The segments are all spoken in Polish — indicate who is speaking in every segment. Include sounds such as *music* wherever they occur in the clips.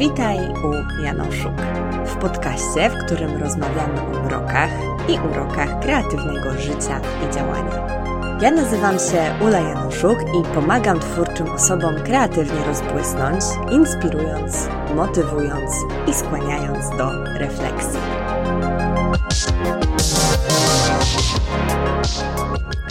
Speaker 1: Witaj u Janoszuk, w podcaście, w którym rozmawiamy o mrokach i urokach kreatywnego życia i działania. Ja nazywam się Ula Januszuk i pomagam twórczym osobom kreatywnie rozbłysnąć, inspirując, motywując i skłaniając do refleksji.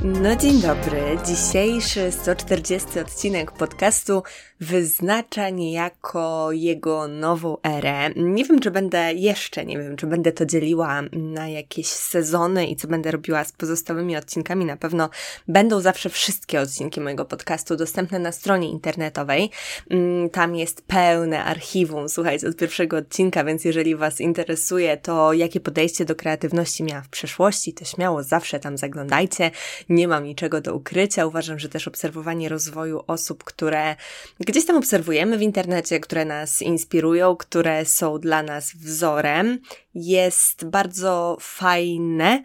Speaker 1: No dzień dobry. Dzisiejszy 140 odcinek podcastu wyznacza niejako jego nową erę. Nie wiem, czy będę jeszcze, nie wiem, czy będę to dzieliła na jakieś sezony i co będę robiła z pozostałymi odcinkami. Na pewno będą zawsze wszystkie odcinki mojego podcastu dostępne na stronie internetowej. Mm, tam jest pełne archiwum, słuchajcie, od pierwszego odcinka, więc jeżeli Was interesuje to, jakie podejście do kreatywności miała w przeszłości, to śmiało zawsze tam zaglądajcie. Nie mam niczego do ukrycia. Uważam, że też obserwowanie rozwoju osób, które gdzieś tam obserwujemy w internecie, które nas inspirują, które są dla nas wzorem, jest bardzo fajne,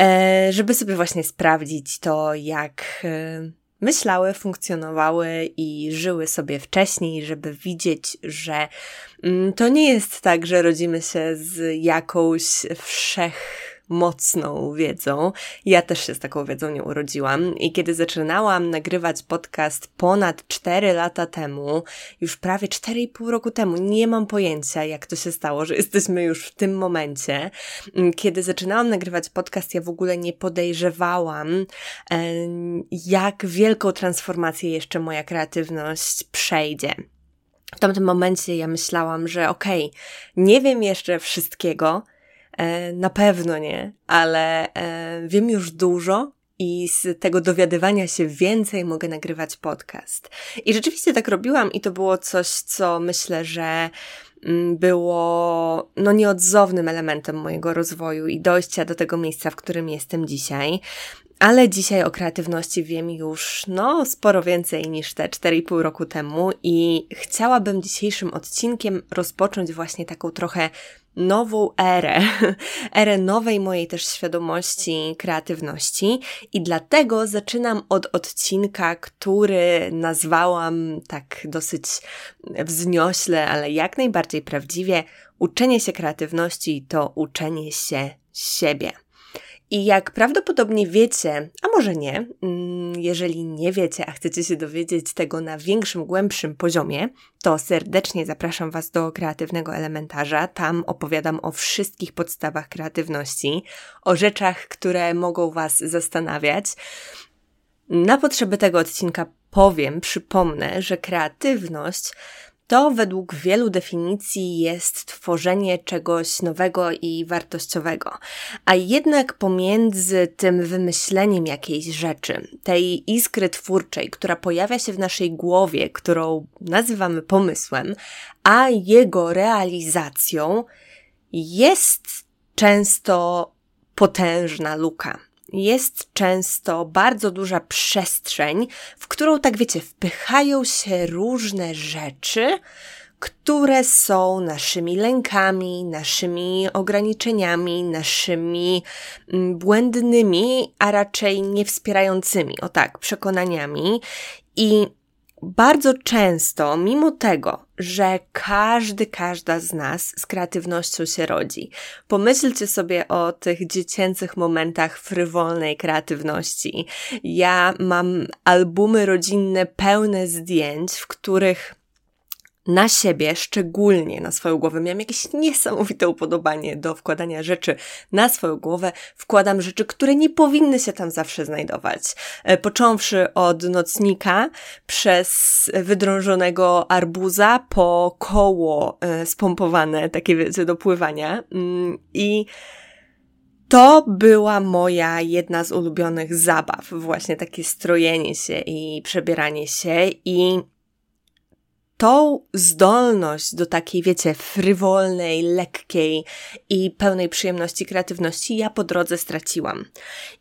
Speaker 1: e, żeby sobie właśnie sprawdzić to, jak e, myślały, funkcjonowały i żyły sobie wcześniej, żeby widzieć, że mm, to nie jest tak, że rodzimy się z jakąś wszech mocną wiedzą. Ja też się z taką wiedzą nie urodziłam i kiedy zaczynałam nagrywać podcast ponad 4 lata temu, już prawie 4,5 roku temu, nie mam pojęcia jak to się stało, że jesteśmy już w tym momencie. Kiedy zaczynałam nagrywać podcast, ja w ogóle nie podejrzewałam, jak wielką transformację jeszcze moja kreatywność przejdzie. W tamtym momencie ja myślałam, że okej, okay, nie wiem jeszcze wszystkiego, na pewno nie, ale e, wiem już dużo i z tego dowiadywania się więcej mogę nagrywać podcast. I rzeczywiście tak robiłam i to było coś, co myślę, że mm, było no nieodzownym elementem mojego rozwoju i dojścia do tego miejsca, w którym jestem dzisiaj. Ale dzisiaj o kreatywności wiem już no sporo więcej niż te 4,5 roku temu i chciałabym dzisiejszym odcinkiem rozpocząć właśnie taką trochę nową erę, *laughs* erę nowej mojej też świadomości, kreatywności i dlatego zaczynam od odcinka, który nazwałam tak dosyć wzniośle, ale jak najbardziej prawdziwie uczenie się kreatywności to uczenie się siebie. I jak prawdopodobnie wiecie, a może nie, mm, jeżeli nie wiecie, a chcecie się dowiedzieć tego na większym, głębszym poziomie, to serdecznie zapraszam Was do kreatywnego elementarza. Tam opowiadam o wszystkich podstawach kreatywności, o rzeczach, które mogą Was zastanawiać. Na potrzeby tego odcinka powiem, przypomnę, że kreatywność to według wielu definicji jest tworzenie czegoś nowego i wartościowego. A jednak pomiędzy tym wymyśleniem jakiejś rzeczy, tej iskry twórczej, która pojawia się w naszej głowie, którą nazywamy pomysłem, a jego realizacją, jest często potężna luka jest często bardzo duża przestrzeń, w którą, tak wiecie, wpychają się różne rzeczy, które są naszymi lękami, naszymi ograniczeniami, naszymi mm, błędnymi, a raczej niewspierającymi, o tak, przekonaniami. I bardzo często, mimo tego, że każdy, każda z nas z kreatywnością się rodzi, pomyślcie sobie o tych dziecięcych momentach frywolnej kreatywności. Ja mam albumy rodzinne pełne zdjęć, w których na siebie, szczególnie na swoją głowę. Miałam jakieś niesamowite upodobanie do wkładania rzeczy na swoją głowę. Wkładam rzeczy, które nie powinny się tam zawsze znajdować. E, począwszy od nocnika, przez wydrążonego arbuza, po koło e, spompowane, takie wiecie, do pływania. Mm, I to była moja jedna z ulubionych zabaw, właśnie takie strojenie się i przebieranie się i tą zdolność do takiej, wiecie, frywolnej, lekkiej i pełnej przyjemności, kreatywności ja po drodze straciłam.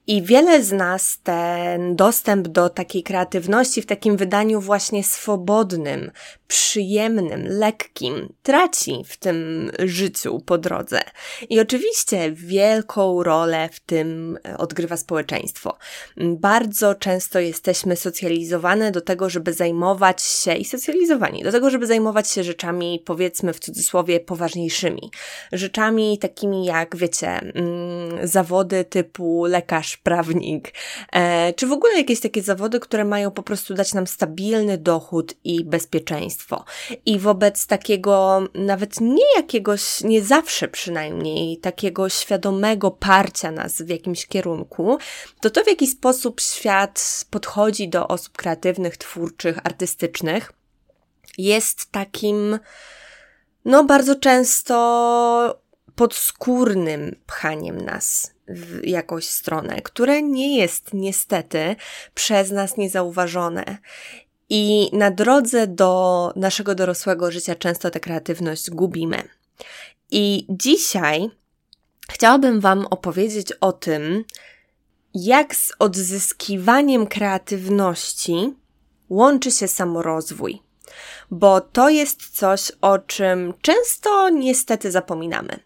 Speaker 1: I wiele z nas ten dostęp do takiej kreatywności w takim wydaniu właśnie swobodnym, przyjemnym, lekkim, traci w tym życiu po drodze. I oczywiście wielką rolę w tym odgrywa społeczeństwo. Bardzo często jesteśmy socjalizowane do tego, żeby zajmować się i socjalizowani do tego, żeby zajmować się rzeczami, powiedzmy w cudzysłowie, poważniejszymi. Rzeczami takimi jak, wiecie, mm, zawody typu lekarz, prawnik, e, czy w ogóle jakieś takie zawody, które mają po prostu dać nam stabilny dochód i bezpieczeństwo. I wobec takiego, nawet nie jakiegoś, nie zawsze przynajmniej, takiego świadomego parcia nas w jakimś kierunku, to to w jaki sposób świat podchodzi do osób kreatywnych, twórczych, artystycznych, jest takim, no bardzo często podskórnym pchaniem nas w jakąś stronę, które nie jest niestety przez nas niezauważone. I na drodze do naszego dorosłego życia często tę kreatywność gubimy. I dzisiaj chciałabym Wam opowiedzieć o tym, jak z odzyskiwaniem kreatywności łączy się samorozwój bo to jest coś, o czym często niestety zapominamy.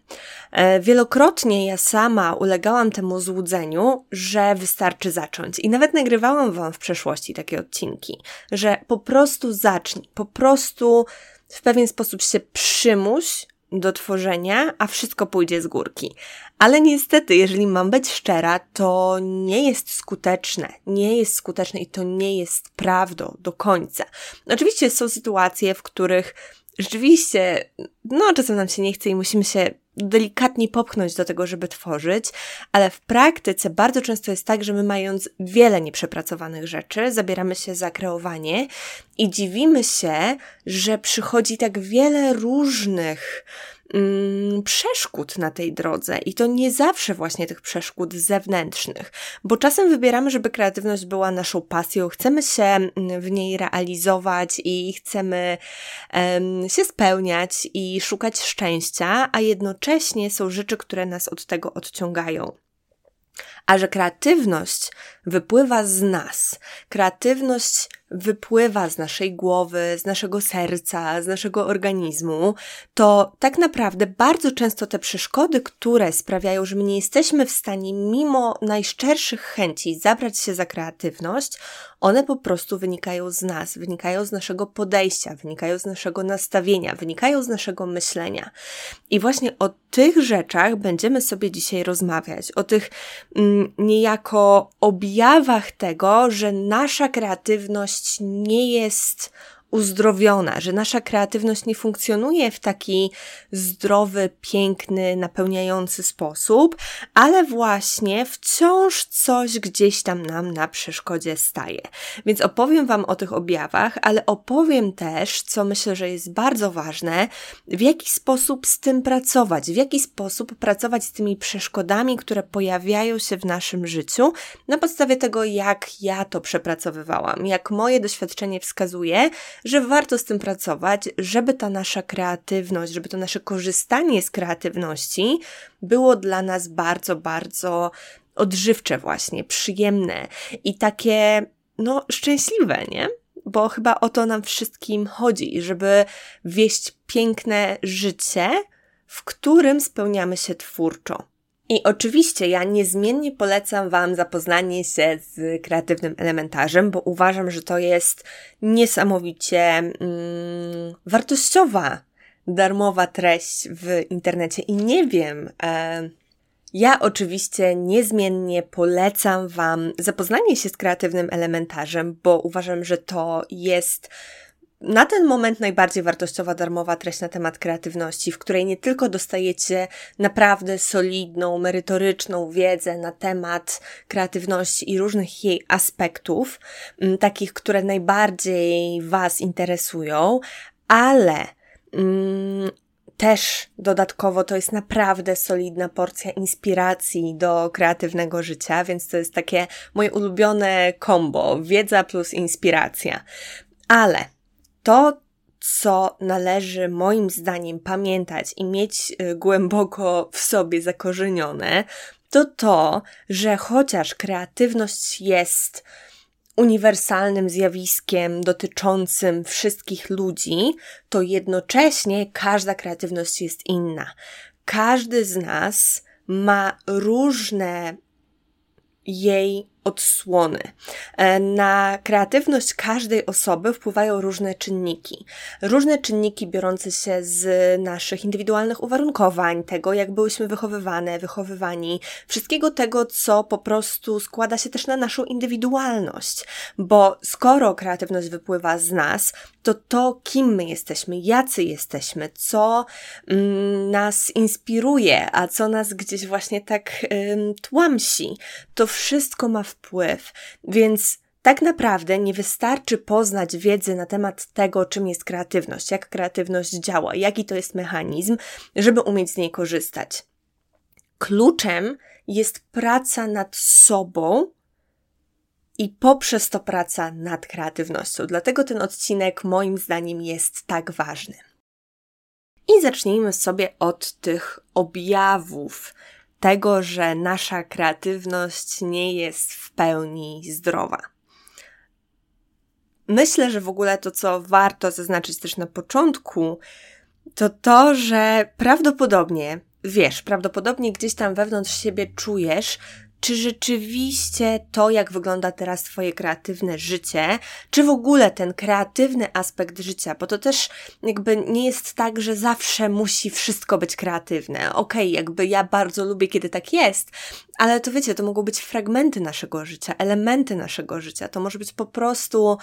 Speaker 1: E, wielokrotnie ja sama ulegałam temu złudzeniu, że wystarczy zacząć. I nawet nagrywałam Wam w przeszłości takie odcinki, że po prostu zacznij, po prostu w pewien sposób się przymuś do tworzenia, a wszystko pójdzie z górki. Ale niestety, jeżeli mam być szczera, to nie jest skuteczne. Nie jest skuteczne i to nie jest prawdą do końca. Oczywiście są sytuacje, w których rzeczywiście, no czasem nam się nie chce i musimy się delikatnie popchnąć do tego, żeby tworzyć, ale w praktyce bardzo często jest tak, że my mając wiele nieprzepracowanych rzeczy, zabieramy się za kreowanie i dziwimy się, że przychodzi tak wiele różnych mm, przeszkód na tej drodze i to nie zawsze właśnie tych przeszkód zewnętrznych, bo czasem wybieramy, żeby kreatywność była naszą pasją, chcemy się mm, w niej realizować i chcemy um, się spełniać i szukać szczęścia, a jednocześnie są rzeczy, które nas od tego odciągają. A że kreatywność wypływa z nas, kreatywność wypływa z naszej głowy, z naszego serca, z naszego organizmu, to tak naprawdę bardzo często te przeszkody, które sprawiają, że my nie jesteśmy w stanie mimo najszczerszych chęci zabrać się za kreatywność, one po prostu wynikają z nas, wynikają z naszego podejścia, wynikają z naszego nastawienia, wynikają z naszego myślenia. I właśnie o tych rzeczach będziemy sobie dzisiaj rozmawiać, o tych mm, niejako objawach tego, że nasza kreatywność nie jest uzdrowiona, że nasza kreatywność nie funkcjonuje w taki zdrowy, piękny, napełniający sposób, ale właśnie wciąż coś gdzieś tam nam na przeszkodzie staje. Więc opowiem Wam o tych objawach, ale opowiem też, co myślę, że jest bardzo ważne, w jaki sposób z tym pracować, w jaki sposób pracować z tymi przeszkodami, które pojawiają się w naszym życiu, na podstawie tego, jak ja to przepracowywałam, jak moje doświadczenie wskazuje, że warto z tym pracować, żeby ta nasza kreatywność, żeby to nasze korzystanie z kreatywności było dla nas bardzo, bardzo odżywcze właśnie, przyjemne i takie, no, szczęśliwe, nie? Bo chyba o to nam wszystkim chodzi, żeby wieść piękne życie, w którym spełniamy się twórczo. I oczywiście ja niezmiennie polecam Wam zapoznanie się z kreatywnym elementarzem, bo uważam, że to jest niesamowicie mm, wartościowa, darmowa treść w internecie. I nie wiem, e, ja oczywiście niezmiennie polecam Wam zapoznanie się z kreatywnym elementarzem, bo uważam, że to jest na ten moment najbardziej wartościowa darmowa treść na temat kreatywności, w której nie tylko dostajecie naprawdę solidną, merytoryczną wiedzę na temat kreatywności i różnych jej aspektów, m, takich, które najbardziej Was interesują, ale mm, też dodatkowo to jest naprawdę solidna porcja inspiracji do kreatywnego życia, więc to jest takie moje ulubione combo wiedza plus inspiracja. Ale to, co należy moim zdaniem pamiętać i mieć y, głęboko w sobie zakorzenione, to to, że chociaż kreatywność jest uniwersalnym zjawiskiem dotyczącym wszystkich ludzi, to jednocześnie każda kreatywność jest inna. Każdy z nas ma różne jej odsłony. E, na kreatywność każdej osoby wpływają różne czynniki. Różne czynniki biorące się z naszych indywidualnych uwarunkowań, tego jak byłyśmy wychowywane, wychowywani, wszystkiego tego, co po prostu składa się też na naszą indywidualność. Bo skoro kreatywność wypływa z nas, to to, kim my jesteśmy, jacy jesteśmy, co mm, nas inspiruje, a co nas gdzieś właśnie tak ym, tłamsi, to wszystko ma wpływ. Więc tak naprawdę nie wystarczy poznać wiedzy na temat tego, czym jest kreatywność, jak kreatywność działa, jaki to jest mechanizm, żeby umieć z niej korzystać. Kluczem jest praca nad sobą i poprzez to praca nad kreatywnością. Dlatego ten odcinek moim zdaniem jest tak ważny. I zacznijmy sobie od tych objawów tego, że nasza kreatywność nie jest w pełni zdrowa. Myślę, że w ogóle to, co warto zaznaczyć też na początku, to to, że prawdopodobnie, wiesz, prawdopodobnie gdzieś tam wewnątrz siebie czujesz, czy rzeczywiście to, jak wygląda teraz Twoje kreatywne życie, czy w ogóle ten kreatywny aspekt życia, bo to też jakby nie jest tak, że zawsze musi wszystko być kreatywne. Okej, okay, jakby ja bardzo lubię, kiedy tak jest, ale to wiecie, to mogą być fragmenty naszego życia, elementy naszego życia. To może być po prostu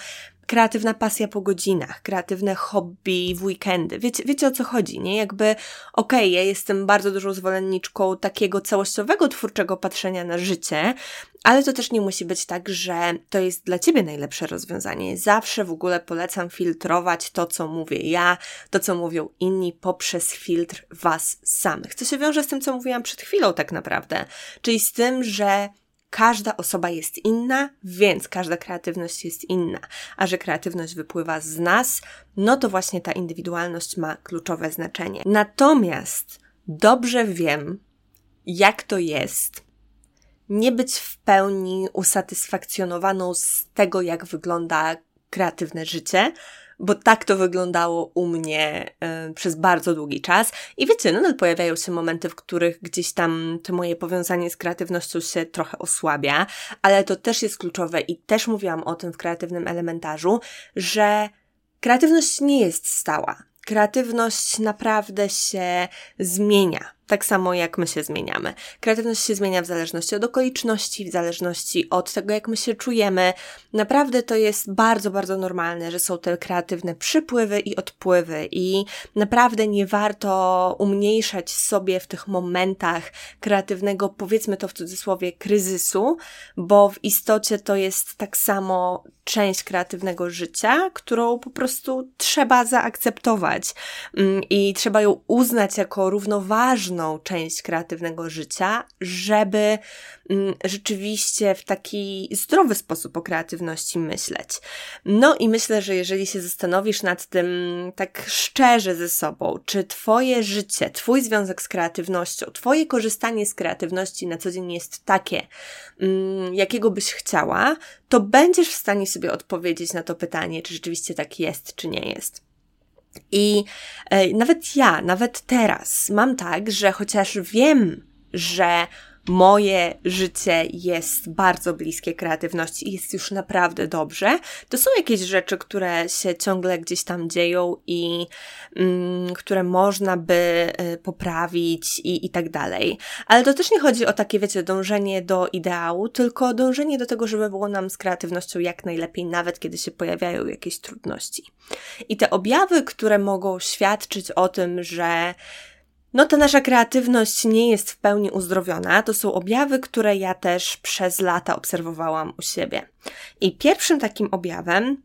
Speaker 1: kreatywna pasja po godzinach, kreatywne hobby w weekendy. Wiecie, wiecie o co chodzi, nie? Jakby, okej, okay, ja jestem bardzo dużą zwolenniczką takiego całościowego, twórczego patrzenia na życie, ale to też nie musi być tak, że to jest dla ciebie najlepsze rozwiązanie. Zawsze w ogóle polecam filtrować to, co mówię ja, to, co mówią inni, poprzez filtr was samych. Co się wiąże z tym, co mówiłam przed chwilą, tak naprawdę. Czyli z tym, że Każda osoba jest inna, więc każda kreatywność jest inna. A że kreatywność wypływa z nas, no to właśnie ta indywidualność ma kluczowe znaczenie. Natomiast dobrze wiem, jak to jest nie być w pełni usatysfakcjonowaną z tego, jak wygląda kreatywne życie, bo tak to wyglądało u mnie y, przez bardzo długi czas. I wiecie, nadal pojawiają się momenty, w których gdzieś tam to moje powiązanie z kreatywnością się trochę osłabia, ale to też jest kluczowe i też mówiłam o tym w kreatywnym elementarzu, że kreatywność nie jest stała. Kreatywność naprawdę się zmienia tak samo jak my się zmieniamy. Kreatywność się zmienia w zależności od okoliczności, w zależności od tego, jak my się czujemy. Naprawdę to jest bardzo, bardzo normalne, że są te kreatywne przypływy i odpływy, i naprawdę nie warto umniejszać sobie w tych momentach kreatywnego, powiedzmy to w cudzysłowie, kryzysu, bo w istocie to jest tak samo część kreatywnego życia, którą po prostu trzeba zaakceptować mm, i trzeba ją uznać jako równoważną ważną część kreatywnego życia, żeby mm, rzeczywiście w taki zdrowy sposób o kreatywności myśleć. No i myślę, że jeżeli się zastanowisz nad tym tak szczerze ze sobą, czy Twoje życie, Twój związek z kreatywnością, Twoje korzystanie z kreatywności na co dzień jest takie, mm, jakiego byś chciała, to będziesz w stanie sobie odpowiedzieć na to pytanie, czy rzeczywiście tak jest, czy nie jest. I e, nawet ja, nawet teraz mam tak, że chociaż wiem, że moje życie jest bardzo bliskie kreatywności i jest już naprawdę dobrze, to są jakieś rzeczy, które się ciągle gdzieś tam dzieją i mm, które można by y, poprawić i, i tak dalej. Ale to też nie chodzi o takie, wiecie, dążenie do ideału, tylko dążenie do tego, żeby było nam z kreatywnością jak najlepiej, nawet kiedy się pojawiają jakieś trudności. I te objawy, które mogą świadczyć o tym, że no ta nasza kreatywność nie jest w pełni uzdrowiona. To są objawy, które ja też przez lata obserwowałam u siebie. I pierwszym takim objawem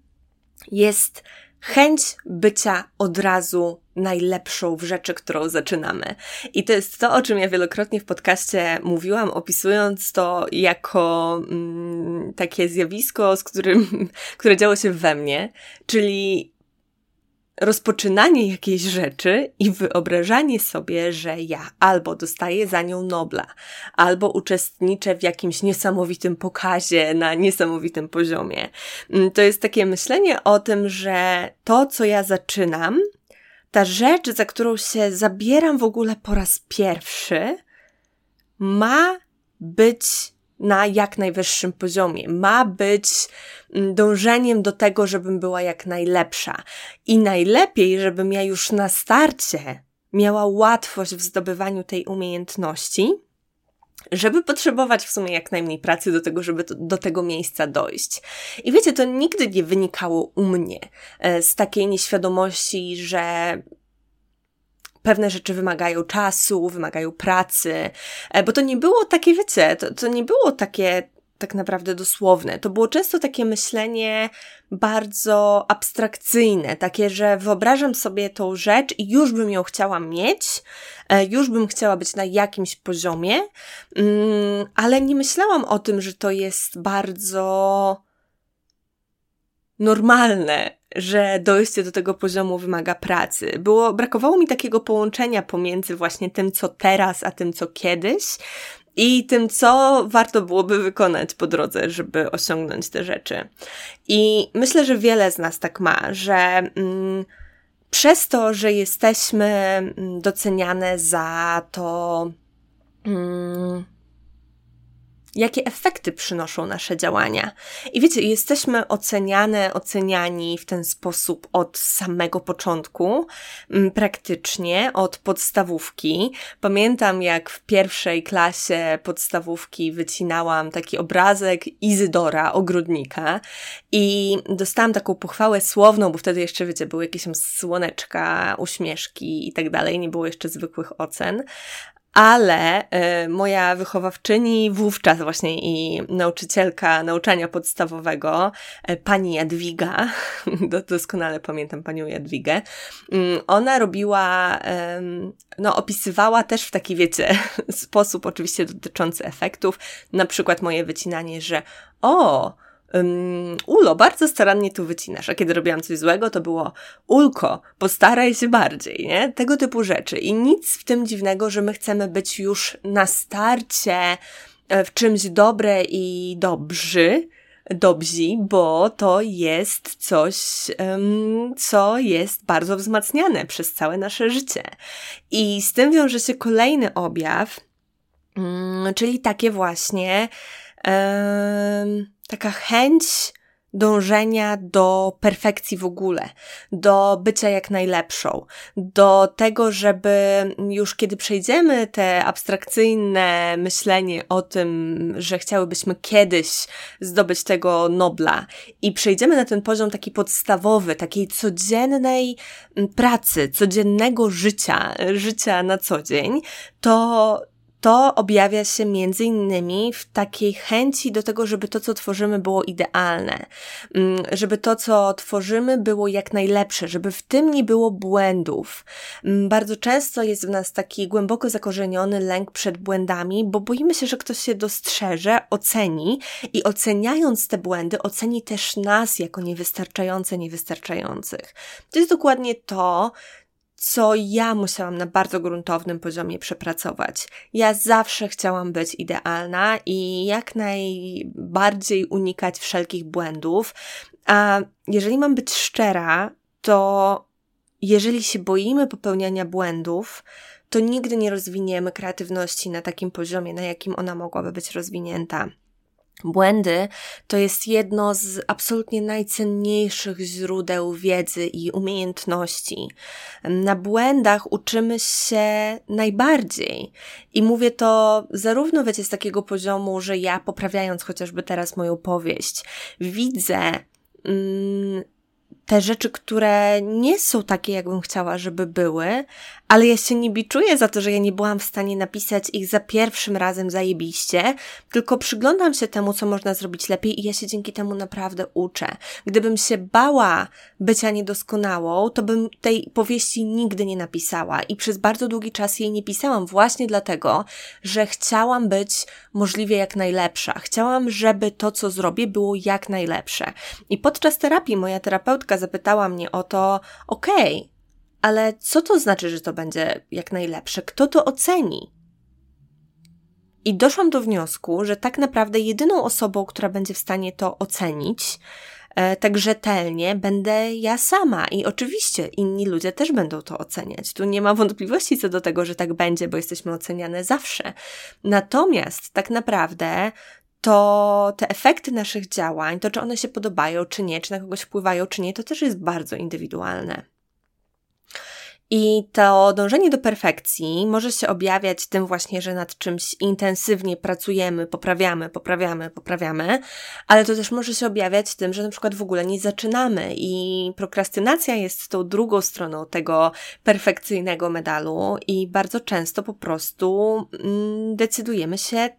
Speaker 1: jest chęć bycia od razu najlepszą w rzeczy, którą zaczynamy. I to jest to, o czym ja wielokrotnie w podcaście mówiłam, opisując to jako mm, takie zjawisko, z którym, *laughs* które działo się we mnie, czyli rozpoczynanie jakiejś rzeczy i wyobrażanie sobie, że ja albo dostaję za nią Nobla, albo uczestniczę w jakimś niesamowitym pokazie na niesamowitym poziomie. Mm, to jest takie myślenie o tym, że to, co ja zaczynam, ta rzecz, za którą się zabieram w ogóle po raz pierwszy, ma być na jak najwyższym poziomie. Ma być mm, dążeniem do tego, żebym była jak najlepsza. I najlepiej, żebym ja już na starcie miała łatwość w zdobywaniu tej umiejętności, żeby potrzebować w sumie jak najmniej pracy do tego, żeby to, do tego miejsca dojść. I wiecie, to nigdy nie wynikało u mnie e, z takiej nieświadomości, że pewne rzeczy wymagają czasu, wymagają pracy, e, bo to nie było takie, wiecie, to, to nie było takie tak naprawdę dosłowne. To było często takie myślenie bardzo abstrakcyjne, takie, że wyobrażam sobie tą rzecz i już bym ją chciała mieć, e, już bym chciała być na jakimś poziomie, mm, ale nie myślałam o tym, że to jest bardzo normalne, że dojście do tego poziomu wymaga pracy. Było, brakowało mi takiego połączenia pomiędzy właśnie tym, co teraz, a tym, co kiedyś. I tym, co warto byłoby wykonać po drodze, żeby osiągnąć te rzeczy. I myślę, że wiele z nas tak ma, że mm, przez to, że jesteśmy mm, doceniane za to, mm, jakie efekty przynoszą nasze działania. I wiecie, jesteśmy oceniane, oceniani w ten sposób od samego początku, mm, praktycznie od podstawówki. Pamiętam, jak w pierwszej klasie podstawówki wycinałam taki obrazek Izydora, ogrodnika, i dostałam taką pochwałę słowną, bo wtedy jeszcze, wiecie, były jakieś tam słoneczka, uśmieszki i tak dalej, nie było jeszcze zwykłych ocen ale y, moja wychowawczyni wówczas właśnie i nauczycielka nauczania podstawowego, y, pani Jadwiga, *laughs* doskonale pamiętam panią Jadwigę, y, ona robiła, no opisywała też w taki, wiecie, *laughs* sposób oczywiście dotyczący efektów, na przykład moje wycinanie, że o, um, Ulo, bardzo starannie tu wycinasz. A kiedy robiłam coś złego, to było Ulko, postaraj się bardziej, nie? Tego typu rzeczy. I nic w tym dziwnego, że my chcemy być już na starcie e, w czymś dobre i dobrzy, dobrzy, bo to jest coś, co jest bardzo wzmacniane przez całe nasze życie. I z tym wiąże się kolejny objaw, um, czyli takie właśnie taka chęć dążenia do perfekcji w ogóle, do bycia jak najlepszą, do tego, żeby już kiedy przejdziemy te abstrakcyjne myślenie o tym, że chciałybyśmy kiedyś zdobyć tego Nobla i przejdziemy na ten poziom taki podstawowy, takiej codziennej pracy, codziennego życia, życia na co dzień, to to objawia się między innymi w takiej chęci do tego, żeby to, co tworzymy, było idealne, mm, żeby to, co tworzymy, było jak najlepsze, żeby w tym nie było błędów. Mm, bardzo często jest w nas taki głęboko zakorzeniony lęk przed błędami, bo boimy się, że ktoś się dostrzeże, oceni i oceniając te błędy, oceni też nas jako niewystarczające, niewystarczających. To jest dokładnie to, co ja musiałam na bardzo gruntownym poziomie przepracować. Ja zawsze chciałam być idealna i jak najbardziej unikać wszelkich błędów. A jeżeli mam być szczera, to jeżeli się boimy popełniania błędów, to nigdy nie rozwiniemy kreatywności na takim poziomie, na jakim ona mogłaby być rozwinięta. Błędy to jest jedno z absolutnie najcenniejszych źródeł wiedzy i umiejętności. Na błędach uczymy się najbardziej. I mówię to zarówno, wiecie, z takiego poziomu, że ja poprawiając chociażby teraz moją powieść, widzę, mm, te rzeczy, które nie są takie, jakbym chciała, żeby były, ale ja się nie biczuję za to, że ja nie byłam w stanie napisać ich za pierwszym razem zajebiście, tylko przyglądam się temu, co można zrobić lepiej i ja się dzięki temu naprawdę uczę. Gdybym się bała bycia niedoskonałą, to bym tej powieści nigdy nie napisała i przez bardzo długi czas jej nie pisałam właśnie dlatego, że chciałam być możliwie jak najlepsza. Chciałam, żeby to, co zrobię, było jak najlepsze. I podczas terapii moja terapeutka zapytała mnie o to, okej, okay, ale co to znaczy, że to będzie jak najlepsze? Kto to oceni? I doszłam do wniosku, że tak naprawdę jedyną osobą, która będzie w stanie to ocenić, e, tak rzetelnie, będę ja sama. I oczywiście inni ludzie też będą to oceniać. Tu nie ma wątpliwości co do tego, że tak będzie, bo jesteśmy oceniane zawsze. Natomiast tak naprawdę to te efekty naszych działań, to czy one się podobają, czy nie, czy na kogoś wpływają, czy nie, to też jest bardzo indywidualne. I to dążenie do perfekcji może się objawiać tym właśnie, że nad czymś intensywnie pracujemy, poprawiamy, poprawiamy, poprawiamy, ale to też może się objawiać tym, że na przykład w ogóle nie zaczynamy i prokrastynacja jest tą drugą stroną tego perfekcyjnego medalu i bardzo często po prostu mm, decydujemy się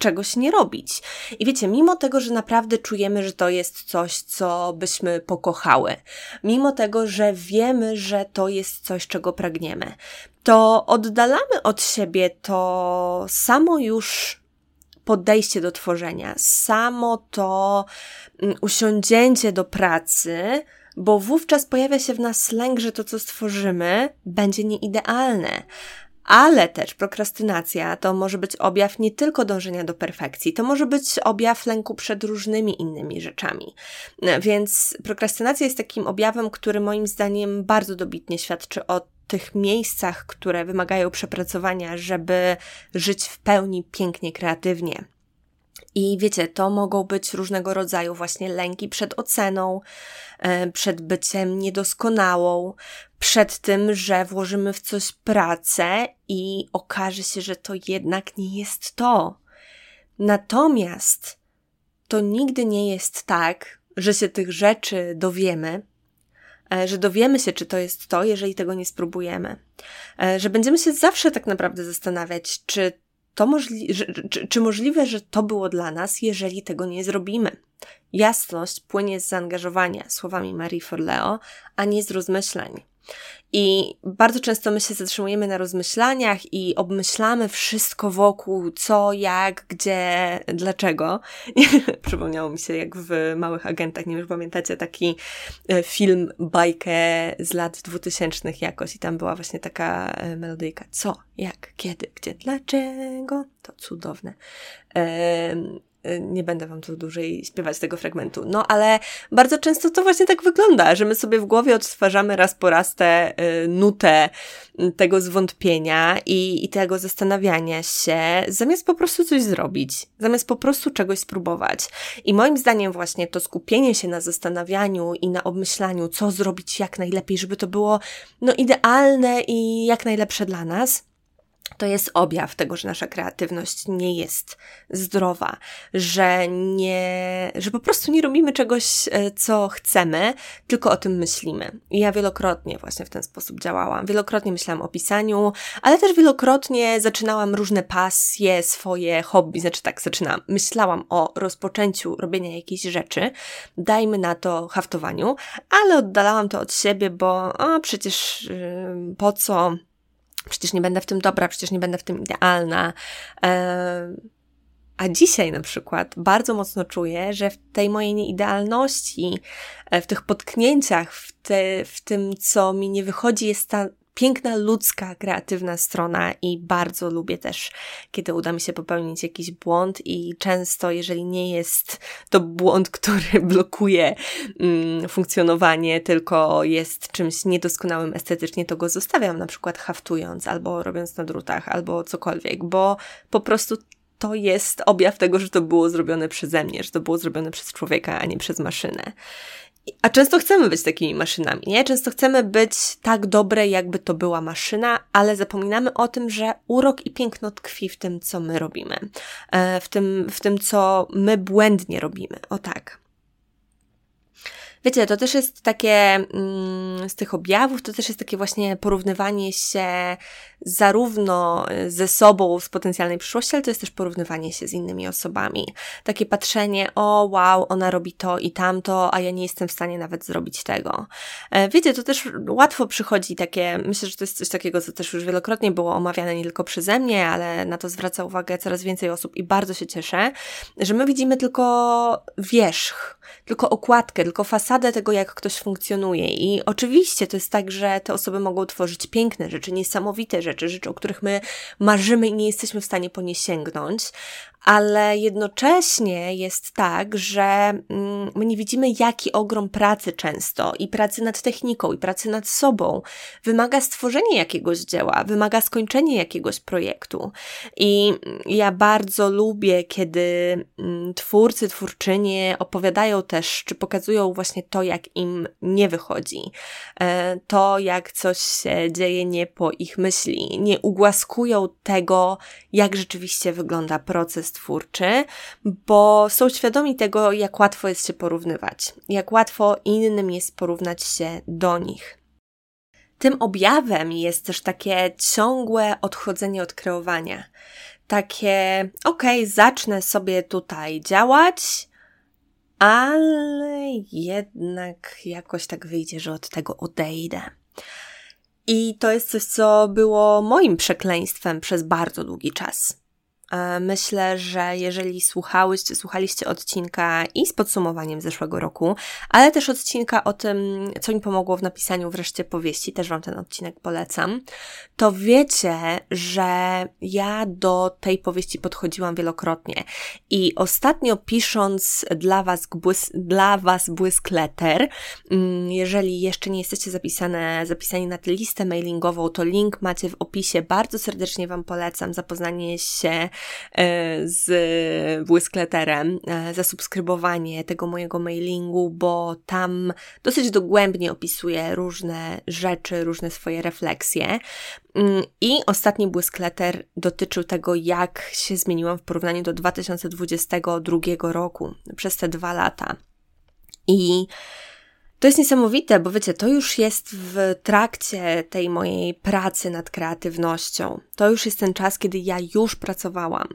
Speaker 1: czegoś nie robić. I wiecie, mimo tego, że naprawdę czujemy, że to jest coś, co byśmy pokochały, mimo tego, że wiemy, że to jest coś, czego pragniemy, to oddalamy od siebie to samo już podejście do tworzenia, samo to mm, usiądzięcie do pracy, bo wówczas pojawia się w nas lęk, że to, co stworzymy, będzie nieidealne. Ale też prokrastynacja to może być objaw nie tylko dążenia do perfekcji, to może być objaw lęku przed różnymi innymi rzeczami. Więc prokrastynacja jest takim objawem, który moim zdaniem bardzo dobitnie świadczy o tych miejscach, które wymagają przepracowania, żeby żyć w pełni pięknie, kreatywnie. I wiecie, to mogą być różnego rodzaju właśnie lęki przed oceną, e, przed byciem niedoskonałą, przed tym, że włożymy w coś pracę i okaże się, że to jednak nie jest to. Natomiast to nigdy nie jest tak, że się tych rzeczy dowiemy, e, że dowiemy się, czy to jest to, jeżeli tego nie spróbujemy. E, że będziemy się zawsze tak naprawdę zastanawiać, czy to możli- czy, czy możliwe, że to było dla nas, jeżeli tego nie zrobimy. Jasność płynie z zaangażowania, słowami Marie Forleo, a nie z rozmyślań. I bardzo często my się zatrzymujemy na rozmyślaniach i obmyślamy wszystko wokół, co, jak, gdzie, dlaczego. *laughs* Przypomniało mi się, jak w Małych Agentach, nie wiem, pamiętacie taki e, film, bajkę z lat dwutysięcznych jakoś i tam była właśnie taka e, melodyjka. Co, jak, kiedy, gdzie, dlaczego? To cudowne. Y, nie będę wam tu dłużej śpiewać tego fragmentu. No ale bardzo często to właśnie tak wygląda, że my sobie w głowie odtwarzamy raz po raz tę y, nutę y, tego zwątpienia i, i tego zastanawiania się, zamiast po prostu coś zrobić, zamiast po prostu czegoś spróbować. I moim zdaniem właśnie to skupienie się na zastanawianiu i na obmyślaniu, co zrobić jak najlepiej, żeby to było no idealne i jak najlepsze dla nas, to jest objaw tego, że nasza kreatywność nie jest zdrowa, że nie, że po prostu nie robimy czegoś, e, co chcemy, tylko o tym myślimy. I ja wielokrotnie właśnie w ten sposób działałam. Wielokrotnie myślałam o pisaniu, ale też wielokrotnie zaczynałam różne pasje, swoje hobby, znaczy tak, zaczynałam. Myślałam o rozpoczęciu robienia jakiejś rzeczy, dajmy na to haftowaniu, ale oddalałam to od siebie, bo a przecież yy, po co przecież nie będę w tym dobra, przecież nie będę w tym idealna. A dzisiaj na przykład bardzo mocno czuję, że w tej mojej nieidealności, e, w tych potknięciach, w, te, w tym, co mi nie wychodzi, jest ta piękna ludzka, kreatywna strona i bardzo lubię też, kiedy uda mi się popełnić jakiś błąd i często, jeżeli nie jest to błąd, *laughs* który blokuje mm, funkcjonowanie, tylko jest czymś niedoskonałym estetycznie, to go zostawiam, na przykład haftując, albo robiąc na drutach, albo cokolwiek, bo po prostu to jest objaw tego, że to było zrobione przeze mnie, że to było zrobione przez człowieka, a nie przez maszynę. A często chcemy być takimi maszynami, nie? Często chcemy być tak dobre, jakby to była maszyna, ale zapominamy o tym, że urok i piękno tkwi w tym, co my robimy, e, w tym, w tym co my błędnie robimy. O tak. Wiecie, to też jest takie, mm, z tych objawów, to też jest takie właśnie porównywanie się zarówno ze sobą z potencjalnej przyszłości, ale to jest też porównywanie się z innymi osobami. Takie patrzenie, o wow, ona robi to i tamto, a ja nie jestem w stanie nawet zrobić tego. E, wiecie, to też łatwo przychodzi takie, myślę, że to jest coś takiego, co też już wielokrotnie było omawiane nie tylko przeze mnie, ale na to zwraca uwagę coraz więcej osób i bardzo się cieszę, że my widzimy tylko wierzch, tylko okładkę, tylko fasadę fasadę tego, jak ktoś funkcjonuje. I oczywiście to jest tak, że te osoby mogą tworzyć piękne rzeczy, niesamowite rzeczy, rzeczy, o których my marzymy i nie jesteśmy w stanie po nie sięgnąć, ale jednocześnie jest tak, że mm, my nie widzimy, jaki ogrom pracy często i pracy nad techniką, i pracy nad sobą wymaga stworzenie jakiegoś dzieła, wymaga skończenia jakiegoś projektu. I ja bardzo lubię, kiedy mm, twórcy, twórczynie opowiadają też, czy pokazują właśnie to, jak im nie wychodzi, e, to, jak coś się dzieje nie po ich myśli, nie ugłaskują tego, jak rzeczywiście wygląda proces twórczy, bo są świadomi tego, jak łatwo jest się porównywać, jak łatwo innym jest porównać się do nich. Tym objawem jest też takie ciągłe odchodzenie od kreowania. Takie, okej, okay, zacznę sobie tutaj działać, ale jednak jakoś tak wyjdzie, że od tego odejdę. I to jest coś, co było moim przekleństwem przez bardzo długi czas. E, myślę, że jeżeli słuchałyście, słuchaliście odcinka i z podsumowaniem zeszłego roku, ale też odcinka o tym, co mi pomogło w napisaniu wreszcie powieści, też Wam ten odcinek polecam, to wiecie, że ja do tej powieści podchodziłam wielokrotnie i ostatnio pisząc dla Was, błys dla was błysk letter, mm, jeżeli jeszcze nie jesteście zapisane, zapisani na tę listę mailingową, to link macie w opisie. Bardzo serdecznie Wam polecam zapoznanie się z Błyskleterem, e, zasubskrybowanie tego mojego mailingu, bo tam dosyć dogłębnie opisuję różne rzeczy, różne swoje refleksje. Mm, I ostatni Błyskleter dotyczył tego, jak się zmieniłam w porównaniu do 2022 roku, przez te dwa lata. I to jest niesamowite, bo wiecie, to już jest w trakcie tej mojej pracy nad kreatywnością. To już jest ten czas, kiedy ja już pracowałam.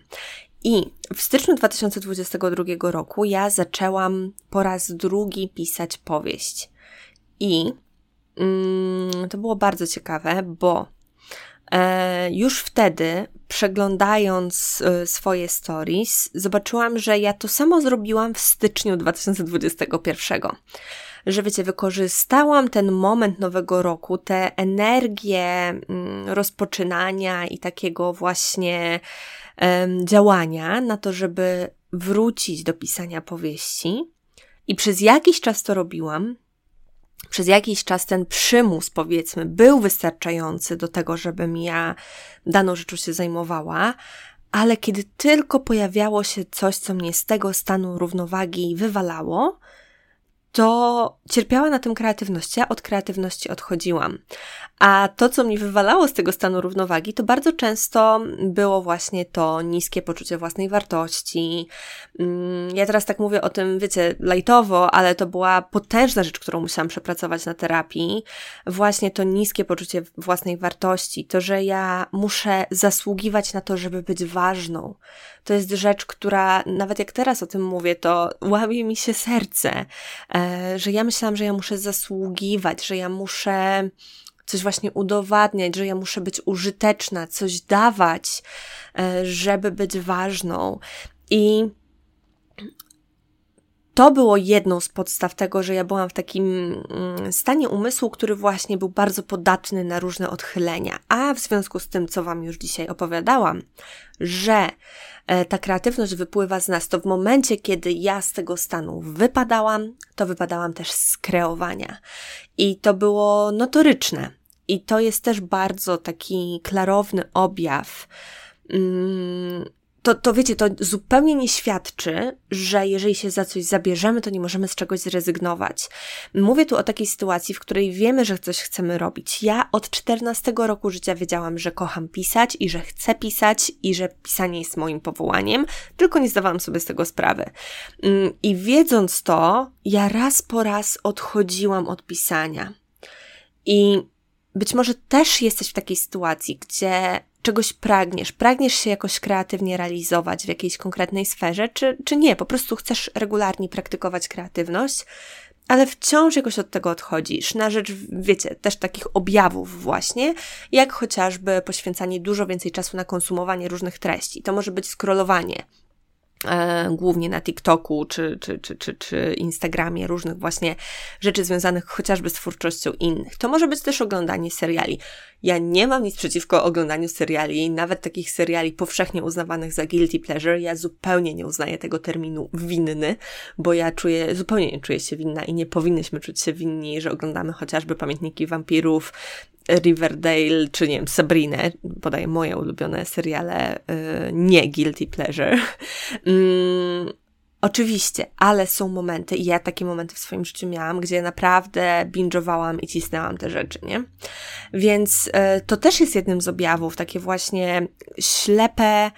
Speaker 1: I w styczniu 2022 roku ja zaczęłam po raz drugi pisać powieść. I mm, to było bardzo ciekawe, bo e, już wtedy, przeglądając e, swoje stories, zobaczyłam, że ja to samo zrobiłam w styczniu 2021 że wiecie, wykorzystałam ten moment nowego roku, tę energię mm, rozpoczynania i takiego właśnie działania na to, żeby wrócić do pisania powieści. I przez jakiś czas to robiłam. Przez jakiś czas ten przymus, powiedzmy, był wystarczający do tego, żebym ja daną rzeczą się zajmowała, ale kiedy tylko pojawiało się coś, co mnie z tego stanu równowagi wywalało, to cierpiała na tym kreatywności, a od kreatywności odchodziłam. A to, co mnie wywalało z tego stanu równowagi, to bardzo często było właśnie to niskie poczucie własnej wartości. Mm, ja teraz tak mówię o tym, wiecie, lajtowo, ale to była potężna rzecz, którą musiałam przepracować na terapii. Właśnie to niskie poczucie własnej wartości, to, że ja muszę zasługiwać na to, żeby być ważną. To jest rzecz, która nawet jak teraz o tym mówię, to łamie mi się serce, e, że ja myślałam, że ja muszę zasługiwać, że ja muszę coś właśnie udowadniać, że ja muszę być użyteczna, coś dawać, e, żeby być ważną. I to było jedną z podstaw tego, że ja byłam w takim mm, stanie umysłu, który właśnie był bardzo podatny na różne odchylenia. A w związku z tym, co Wam już dzisiaj opowiadałam, że e, ta kreatywność wypływa z nas, to w momencie, kiedy ja z tego stanu wypadałam, to wypadałam też z kreowania. I to było notoryczne. I to jest też bardzo taki klarowny objaw. To, to wiecie, to zupełnie nie świadczy, że jeżeli się za coś zabierzemy, to nie możemy z czegoś zrezygnować. Mówię tu o takiej sytuacji, w której wiemy, że coś chcemy robić. Ja od 14 roku życia wiedziałam, że kocham pisać i że chcę pisać i że pisanie jest moim powołaniem, tylko nie zdawałam sobie z tego sprawy. Mm, I wiedząc to, ja raz po raz odchodziłam od pisania. I być może też jesteś w takiej sytuacji, gdzie czegoś pragniesz, pragniesz się jakoś kreatywnie realizować w jakiejś konkretnej sferze, czy, czy nie, po prostu chcesz regularnie praktykować kreatywność, ale wciąż jakoś od tego odchodzisz, na rzecz, wiecie, też takich objawów właśnie, jak chociażby poświęcanie dużo więcej czasu na konsumowanie różnych treści. To może być scrollowanie, głównie na TikToku czy, czy, czy, czy, czy Instagramie, różnych właśnie rzeczy związanych chociażby z twórczością innych. To może być też oglądanie seriali. Ja nie mam nic przeciwko oglądaniu seriali, nawet takich seriali powszechnie uznawanych za guilty pleasure. Ja zupełnie nie uznaję tego terminu winny, bo ja czuję, zupełnie nie czuję się winna i nie powinnyśmy czuć się winni, że oglądamy chociażby Pamiętniki Wampirów, Riverdale, czy nie wiem, Sabrinę, podaję moje ulubione seriale, yy, nie guilty pleasure. *laughs* Mm, oczywiście, ale są momenty, i ja takie momenty w swoim życiu miałam, gdzie naprawdę binge'owałam i cisnęłam te rzeczy, nie? Więc yy, to też jest jednym z objawów, takie właśnie ślepe,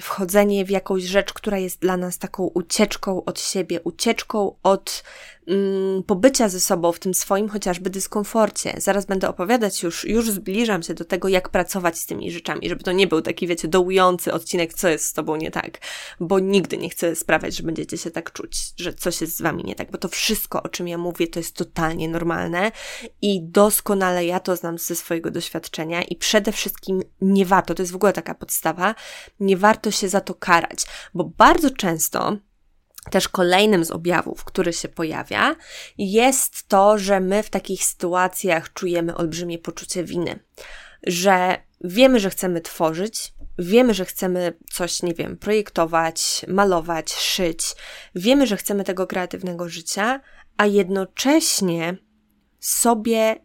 Speaker 1: wchodzenie w jakąś rzecz, która jest dla nas taką ucieczką od siebie, ucieczką od pobycia ze sobą w tym swoim chociażby dyskomforcie. Zaraz będę opowiadać już, już zbliżam się do tego, jak pracować z tymi rzeczami, żeby to nie był taki, wiecie, dołujący odcinek, co jest z tobą nie tak, bo nigdy nie chcę sprawiać, że będziecie się tak czuć, że coś jest z wami nie tak, bo to wszystko, o czym ja mówię, to jest totalnie normalne i doskonale ja to znam ze swojego doświadczenia i przede wszystkim nie warto, to jest w ogóle taka podstawa, nie warto się za to karać, bo bardzo często też kolejnym z objawów, który się pojawia, jest to, że my w takich sytuacjach czujemy olbrzymie poczucie winy, że wiemy, że chcemy tworzyć, wiemy, że chcemy coś, nie wiem, projektować, malować, szyć, wiemy, że chcemy tego kreatywnego życia, a jednocześnie sobie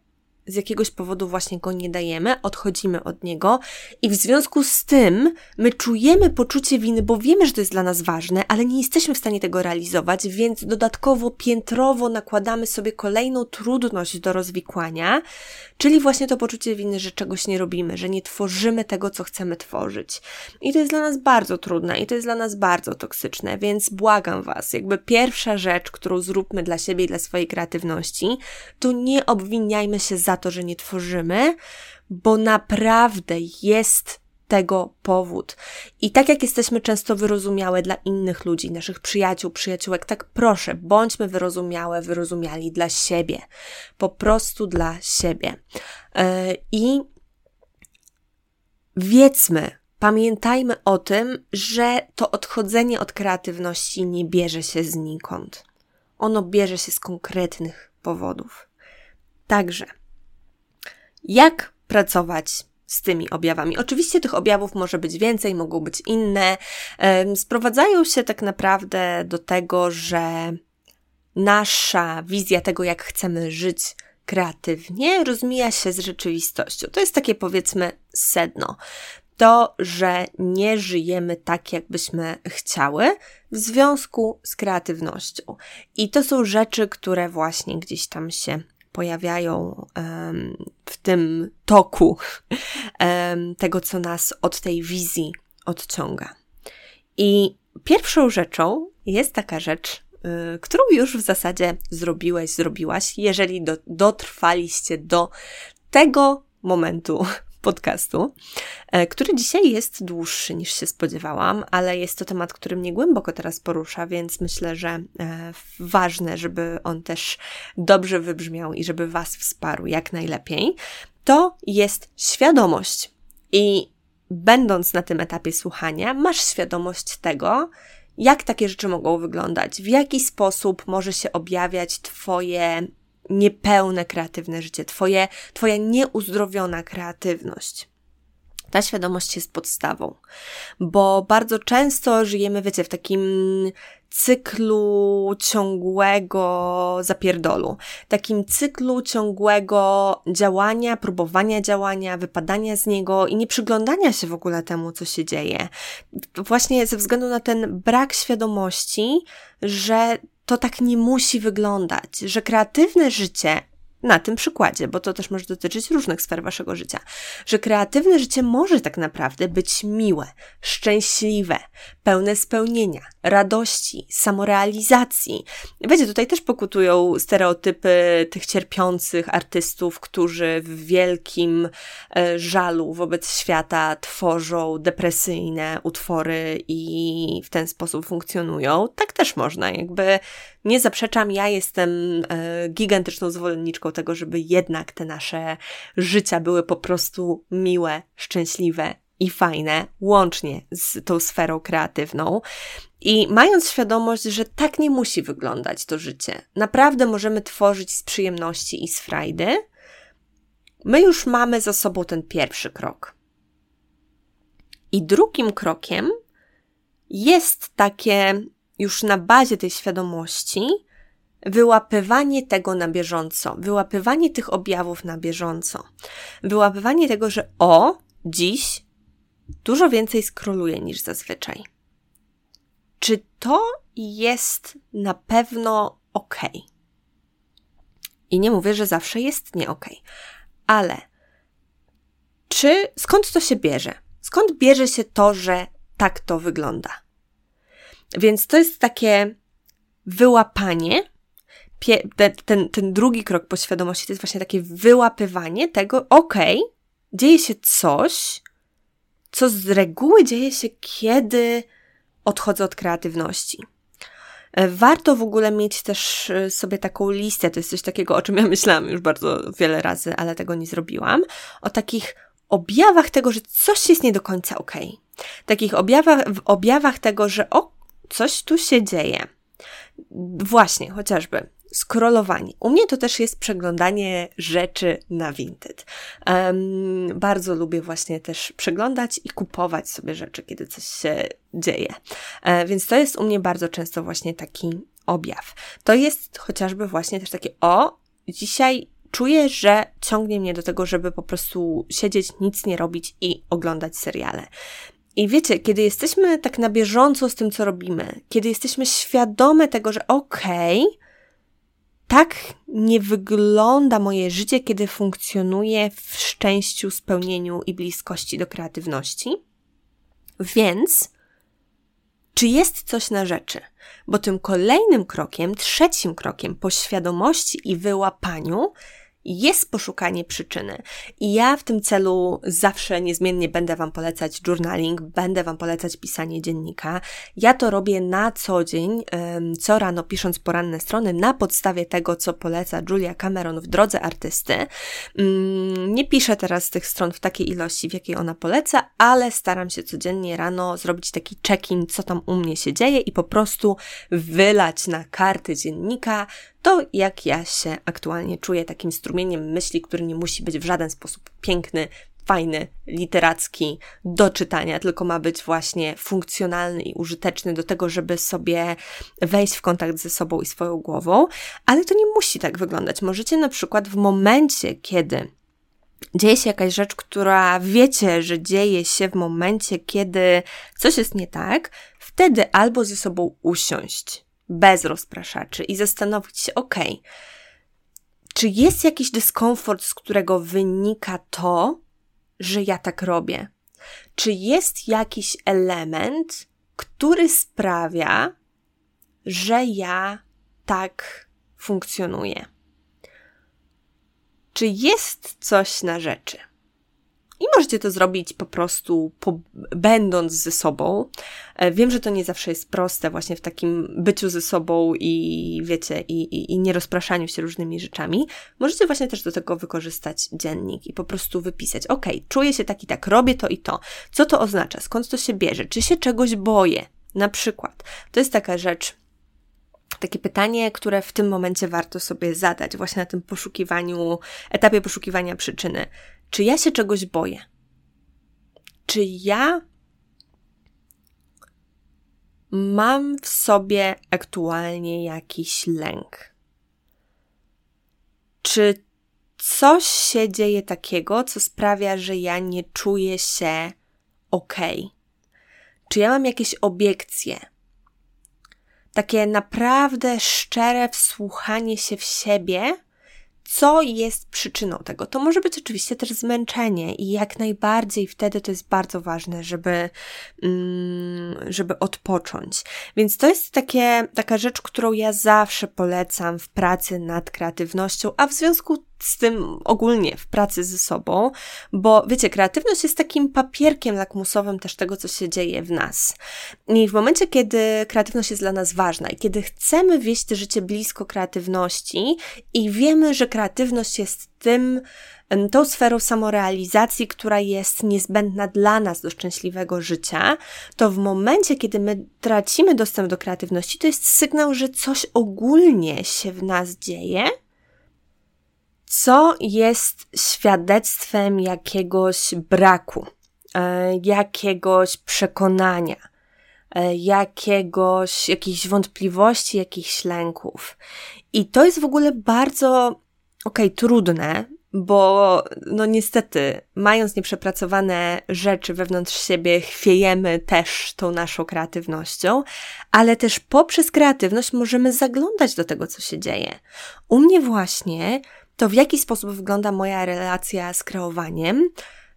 Speaker 1: z jakiegoś powodu właśnie go nie dajemy, odchodzimy od niego i w związku z tym my czujemy poczucie winy, bo wiemy, że to jest dla nas ważne, ale nie jesteśmy w stanie tego realizować, więc dodatkowo piętrowo nakładamy sobie kolejną trudność do rozwikłania, czyli właśnie to poczucie winy, że czegoś nie robimy, że nie tworzymy tego, co chcemy tworzyć. I to jest dla nas bardzo trudne i to jest dla nas bardzo toksyczne, więc błagam Was, jakby pierwsza rzecz, którą zróbmy dla siebie i dla swojej kreatywności, to nie obwiniajmy się za to, że nie tworzymy, bo naprawdę jest tego powód. I tak jak jesteśmy często wyrozumiałe dla innych ludzi, naszych przyjaciół, przyjaciółek, tak proszę, bądźmy wyrozumiałe, wyrozumiali dla siebie. Po prostu dla siebie. Yy, I wiedzmy, pamiętajmy o tym, że to odchodzenie od kreatywności nie bierze się znikąd. Ono bierze się z konkretnych powodów. Także jak pracować z tymi objawami. Oczywiście tych objawów może być więcej, mogą być inne. Sprowadzają się tak naprawdę do tego, że nasza wizja tego, jak chcemy żyć kreatywnie, rozmija się z rzeczywistością. To jest takie powiedzmy sedno. To, że nie żyjemy tak, jakbyśmy chciały, w związku z kreatywnością. I to są rzeczy, które właśnie gdzieś tam się pojawiają w tym toku tego, co nas od tej wizji odciąga. I pierwszą rzeczą jest taka rzecz, y, którą już w zasadzie zrobiłeś, zrobiłaś, jeżeli do, dotrwaliście do tego momentu podcastu, e, który dzisiaj jest dłuższy niż się spodziewałam, ale jest to temat, który mnie głęboko teraz porusza, więc myślę, że e, ważne, żeby on też dobrze wybrzmiał i żeby Was wsparł jak najlepiej. To jest świadomość. I będąc na tym etapie słuchania, masz świadomość tego, jak takie rzeczy mogą wyglądać, w jaki sposób może się objawiać Twoje niepełne kreatywne życie, twoje, twoja nieuzdrowiona kreatywność. Ta świadomość jest podstawą, bo bardzo często żyjemy, wiecie, w takim cyklu ciągłego zapierdolu, takim cyklu ciągłego działania, próbowania działania, wypadania z niego i nie przyglądania się w ogóle temu, co się dzieje. Właśnie ze względu na ten brak świadomości, że to tak nie musi wyglądać, że kreatywne życie na tym przykładzie, bo to też może dotyczyć różnych sfer waszego życia, że kreatywne życie może tak naprawdę być miłe, szczęśliwe, pełne spełnienia, radości, samorealizacji. Wiecie, tutaj też pokutują stereotypy tych cierpiących artystów, którzy w wielkim e, żalu wobec świata tworzą depresyjne utwory i w ten sposób funkcjonują. Tak też można, jakby nie zaprzeczam, ja jestem e, gigantyczną zwolenniczką tego, żeby jednak te nasze życia były po prostu miłe, szczęśliwe, i fajne, łącznie z tą sferą kreatywną. I mając świadomość, że tak nie musi wyglądać to życie, naprawdę możemy tworzyć z przyjemności i z frajdy, my już mamy za sobą ten pierwszy krok. I drugim krokiem jest takie już na bazie tej świadomości wyłapywanie tego na bieżąco, wyłapywanie tych objawów na bieżąco, wyłapywanie tego, że o, dziś dużo więcej skroluję niż zazwyczaj. Czy to jest na pewno ok? I nie mówię, że zawsze jest nie ok, ale czy skąd to się bierze? Skąd bierze się to, że tak to wygląda? Więc to jest takie wyłapanie. Ten, ten, drugi krok poświadomości to jest właśnie takie wyłapywanie tego, okej, okay, dzieje się coś, co z reguły dzieje się, kiedy odchodzę od kreatywności. E, warto w ogóle mieć też e, sobie taką listę, to jest coś takiego, o czym ja myślałam już bardzo wiele razy, ale tego nie zrobiłam, o takich objawach tego, że coś jest nie do końca ok. Takich objawach, objawach tego, że o, coś tu się dzieje. Właśnie, chociażby scrollowanie. U mnie to też jest przeglądanie rzeczy na Vinted. Um, bardzo lubię właśnie też przeglądać i kupować sobie rzeczy, kiedy coś się dzieje. E, więc to jest u mnie bardzo często właśnie taki objaw. To jest chociażby właśnie też takie, o, dzisiaj czuję, że ciągnie mnie do tego, żeby po prostu siedzieć, nic nie robić i oglądać seriale. I wiecie, kiedy jesteśmy tak na bieżąco z tym, co robimy, kiedy jesteśmy świadome tego, że okej, okay, tak nie wygląda moje życie, kiedy funkcjonuje w szczęściu, spełnieniu i bliskości do kreatywności. Więc, czy jest coś na rzeczy? Bo tym kolejnym krokiem, trzecim krokiem po świadomości i wyłapaniu jest poszukanie przyczyny. I ja w tym celu zawsze niezmiennie będę Wam polecać journaling, będę Wam polecać pisanie dziennika. Ja to robię na co dzień, co rano pisząc poranne strony, na podstawie tego, co poleca Julia Cameron w drodze artysty. Mm, nie piszę teraz tych stron w takiej ilości, w jakiej ona poleca, ale staram się codziennie rano zrobić taki check-in, co tam u mnie się dzieje i po prostu wylać na karty dziennika to, jak ja się aktualnie czuję takim strumieniem myśli, który nie musi być w żaden sposób piękny, fajny, literacki, do czytania, tylko ma być właśnie funkcjonalny i użyteczny do tego, żeby sobie wejść w kontakt ze sobą i swoją głową, ale to nie musi tak wyglądać. Możecie na przykład w momencie, kiedy dzieje się jakaś rzecz, która wiecie, że dzieje się w momencie, kiedy coś jest nie tak, wtedy albo ze sobą usiąść, bez rozpraszaczy i zastanowić się, ok, czy jest jakiś dyskomfort, z którego wynika to, że ja tak robię? Czy jest jakiś element, który sprawia, że ja tak funkcjonuję? Czy jest coś na rzeczy? I możecie to zrobić po prostu po, będąc ze sobą. E, wiem, że to nie zawsze jest proste właśnie w takim byciu ze sobą i wiecie, i, i, i nie rozpraszaniu się różnymi rzeczami. Możecie właśnie też do tego wykorzystać dziennik i po prostu wypisać, ok, czuję się tak i tak, robię to i to. Co to oznacza? Skąd to się bierze? Czy się czegoś boję? Na przykład. To jest taka rzecz, takie pytanie, które w tym momencie warto sobie zadać, właśnie na tym poszukiwaniu, etapie poszukiwania przyczyny. Czy ja się czegoś boję? Czy ja mam w sobie aktualnie jakiś lęk? Czy coś się dzieje takiego, co sprawia, że ja nie czuję się ok? Czy ja mam jakieś obiekcje? Takie naprawdę szczere wsłuchanie się w siebie co jest przyczyną tego. To może być oczywiście też zmęczenie i jak najbardziej wtedy to jest bardzo ważne, żeby, mm, żeby odpocząć. Więc to jest takie, taka rzecz, którą ja zawsze polecam w pracy nad kreatywnością, a w związku z tym ogólnie w pracy ze sobą, bo wiecie, kreatywność jest takim papierkiem lakmusowym też tego, co się dzieje w nas. I w momencie, kiedy kreatywność jest dla nas ważna i kiedy chcemy wieść życie blisko kreatywności i wiemy, że kreatywność jest tym, tą sferą samorealizacji, która jest niezbędna dla nas do szczęśliwego życia, to w momencie, kiedy my tracimy dostęp do kreatywności, to jest sygnał, że coś ogólnie się w nas dzieje, co jest świadectwem jakiegoś braku, e, jakiegoś przekonania, e, jakiegoś, jakichś wątpliwości, jakichś lęków. I to jest w ogóle bardzo, okej, okay, trudne, bo no niestety, mając nieprzepracowane rzeczy wewnątrz siebie, chwiejemy też tą naszą kreatywnością, ale też poprzez kreatywność możemy zaglądać do tego, co się dzieje. U mnie właśnie to w jaki sposób wygląda moja relacja z kreowaniem,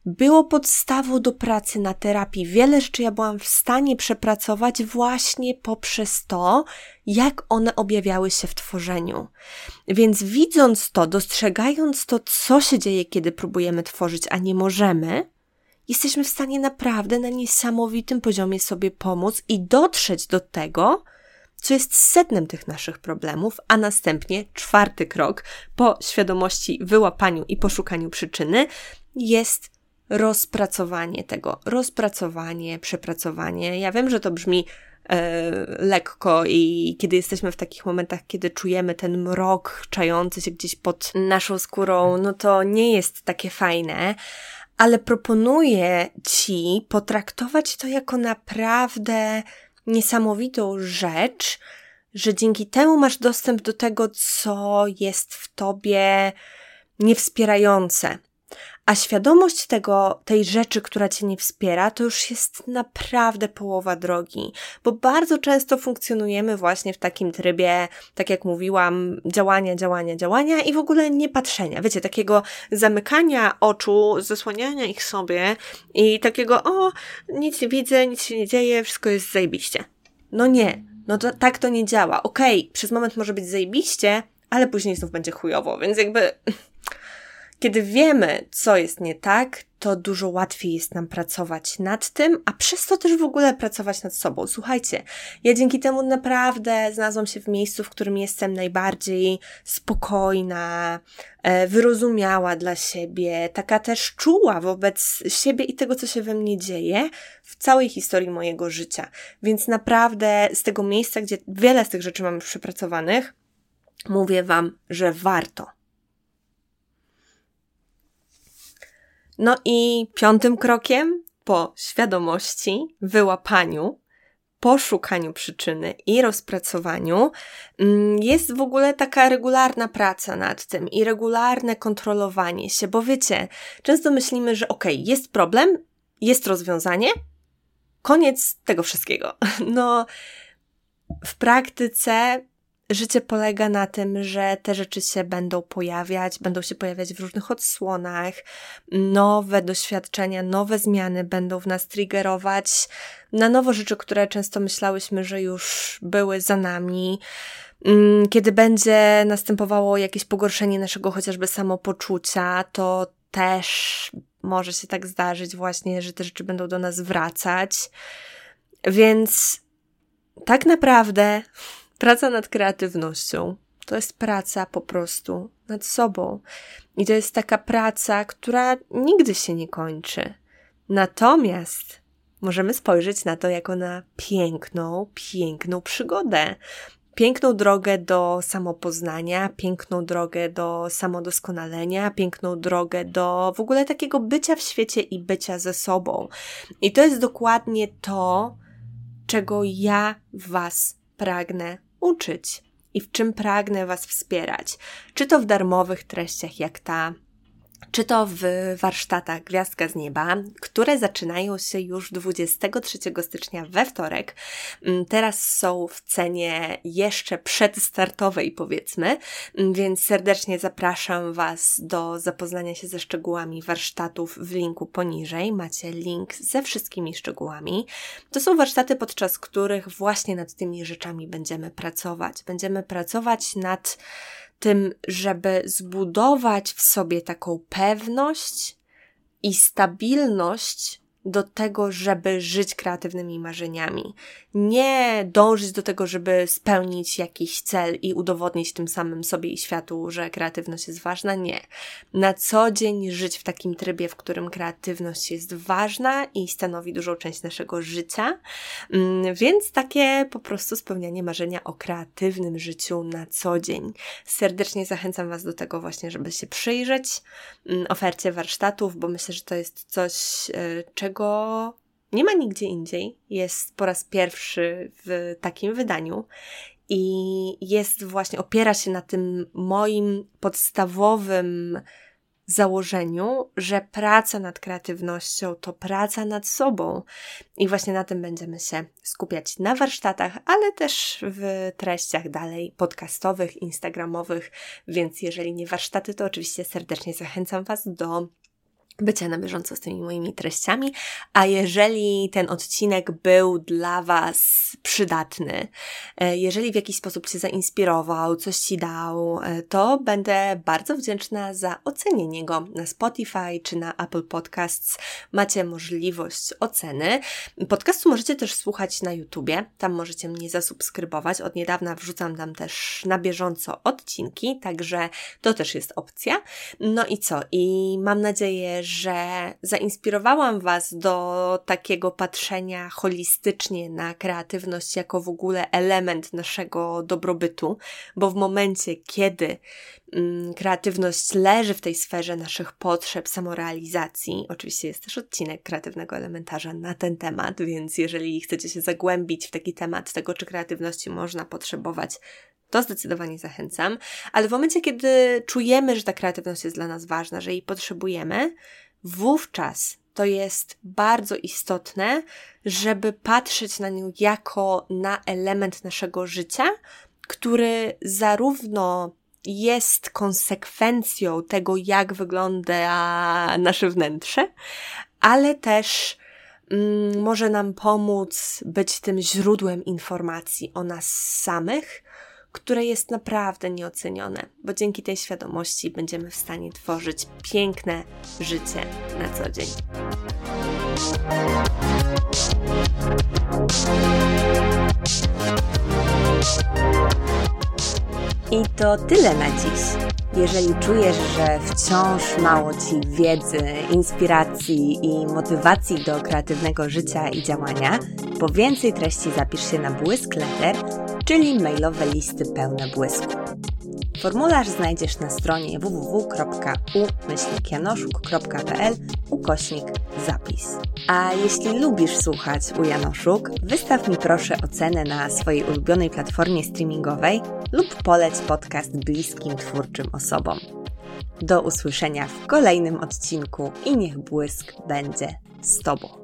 Speaker 1: było podstawą do pracy na terapii. Wiele rzeczy ja byłam w stanie przepracować właśnie poprzez to, jak one objawiały się w tworzeniu. Więc widząc to, dostrzegając to, co się dzieje, kiedy próbujemy tworzyć, a nie możemy, jesteśmy w stanie naprawdę na niesamowitym poziomie sobie pomóc i dotrzeć do tego, co jest sednem tych naszych problemów, a następnie czwarty krok po świadomości, wyłapaniu i poszukaniu przyczyny jest rozpracowanie tego. Rozpracowanie, przepracowanie. Ja wiem, że to brzmi e, lekko i kiedy jesteśmy w takich momentach, kiedy czujemy ten mrok czający się gdzieś pod naszą skórą, no to nie jest takie fajne, ale proponuję Ci potraktować to jako naprawdę niesamowitą rzecz, że dzięki temu masz dostęp do tego, co jest w tobie niewspierające. A świadomość tego, tej rzeczy, która cię nie wspiera, to już jest naprawdę połowa drogi, bo bardzo często funkcjonujemy właśnie w takim trybie, tak jak mówiłam, działania, działania, działania i w ogóle nie patrzenia. Wiecie, takiego zamykania oczu, zasłaniania ich sobie i takiego, o, nic nie widzę, nic się nie dzieje, wszystko jest zajebiście. No nie, no to, tak to nie działa. Okej, okay, przez moment może być zajebiście, ale później znów będzie chujowo, więc jakby kiedy wiemy, co jest nie tak, to dużo łatwiej jest nam pracować nad tym, a przez to też w ogóle pracować nad sobą. Słuchajcie, ja dzięki temu naprawdę znalazłam się w miejscu, w którym jestem najbardziej spokojna, e, wyrozumiała dla siebie, taka też czuła wobec siebie i tego, co się we mnie dzieje w całej historii mojego życia. Więc naprawdę z tego miejsca, gdzie wiele z tych rzeczy mamy przepracowanych, mówię Wam, że warto No i piątym krokiem po świadomości, wyłapaniu, poszukaniu przyczyny i rozpracowaniu mm, jest w ogóle taka regularna praca nad tym i regularne kontrolowanie się, bo wiecie, często myślimy, że ok, jest problem, jest rozwiązanie, koniec tego wszystkiego. *laughs* No, w praktyce życie polega na tym, że te rzeczy się będą pojawiać, będą się pojawiać w różnych odsłonach, nowe doświadczenia, nowe zmiany będą w nas triggerować na nowo rzeczy, które często myślałyśmy, że już były za nami. Mm, kiedy będzie następowało jakieś pogorszenie naszego chociażby samopoczucia, to też może się tak zdarzyć właśnie, że te rzeczy będą do nas wracać. Więc tak naprawdę Praca nad kreatywnością to jest praca po prostu nad sobą. I to jest taka praca, która nigdy się nie kończy. Natomiast możemy spojrzeć na to jako na piękną, piękną przygodę. Piękną drogę do samopoznania, piękną drogę do samodoskonalenia, piękną drogę do w ogóle takiego bycia w świecie i bycia ze sobą. I to jest dokładnie to, czego ja Was pragnę uczyć i w czym pragnę Was wspierać. Czy to w darmowych treściach jak ta czy to w warsztatach Gwiazdka z Nieba, które zaczynają się już 23 stycznia we wtorek. Mm, teraz są w cenie jeszcze przedstartowej, powiedzmy, mm, więc serdecznie zapraszam Was do zapoznania się ze szczegółami warsztatów w linku poniżej. Macie link ze wszystkimi szczegółami. To są warsztaty, podczas których właśnie nad tymi rzeczami będziemy pracować. Będziemy pracować nad tym, żeby zbudować w sobie taką pewność i stabilność do tego, żeby żyć kreatywnymi marzeniami. Nie dążyć do tego, żeby spełnić jakiś cel i udowodnić tym samym sobie i światu, że kreatywność jest ważna. Nie. Na co dzień żyć w takim trybie, w którym kreatywność jest ważna i stanowi dużą część naszego życia. Mm, więc takie po prostu spełnianie marzenia o kreatywnym życiu na co dzień. Serdecznie zachęcam Was do tego właśnie, żeby się przyjrzeć mm, ofercie warsztatów, bo myślę, że to jest coś, czego czego nie ma nigdzie indziej. Jest po raz pierwszy w takim wydaniu i jest właśnie, opiera się na tym moim podstawowym założeniu, że praca nad kreatywnością to praca nad sobą. I właśnie na tym będziemy się skupiać na warsztatach, ale też w treściach dalej podcastowych, instagramowych. Więc jeżeli nie warsztaty, to oczywiście serdecznie zachęcam Was do bycia na bieżąco z tymi moimi treściami, a jeżeli ten odcinek był dla Was przydatny, e, jeżeli w jakiś sposób Cię zainspirował, coś Ci dał, e, to będę bardzo wdzięczna za ocenienie go na Spotify czy na Apple Podcasts. Macie możliwość oceny. Podcastu możecie też słuchać na YouTubie, tam możecie mnie zasubskrybować. Od niedawna wrzucam tam też na bieżąco odcinki, także to też jest opcja. No i co? I mam nadzieję, że zainspirowałam Was do takiego patrzenia holistycznie na kreatywność jako w ogóle element naszego dobrobytu, bo w momencie, kiedy mm, kreatywność leży w tej sferze naszych potrzeb, samorealizacji, oczywiście jest też odcinek kreatywnego elementarza na ten temat, więc jeżeli chcecie się zagłębić w taki temat tego, czy kreatywności można potrzebować, to zdecydowanie zachęcam. Ale w momencie, kiedy czujemy, że ta kreatywność jest dla nas ważna, że jej potrzebujemy, wówczas to jest bardzo istotne, żeby patrzeć na nią jako na element naszego życia, który zarówno jest konsekwencją tego, jak wygląda nasze wnętrze, ale też mm, może nam pomóc być tym źródłem informacji o nas samych, które jest naprawdę nieocenione, bo dzięki tej świadomości będziemy w stanie tworzyć piękne życie na co dzień. I to tyle na dziś. Jeżeli czujesz, że wciąż mało Ci wiedzy, inspiracji i motywacji do kreatywnego życia i działania, po więcej treści zapisz się na Błysk Letter, czyli mailowe listy pełne błysku. Formularz znajdziesz na stronie www.u-janoszuk.pl ukośnik zapis. A jeśli lubisz słuchać u Janoszuk, wystaw mi proszę ocenę na swojej ulubionej platformie streamingowej lub poleć podcast bliskim twórczym osobom. Do usłyszenia w kolejnym odcinku i niech błysk będzie z Tobą.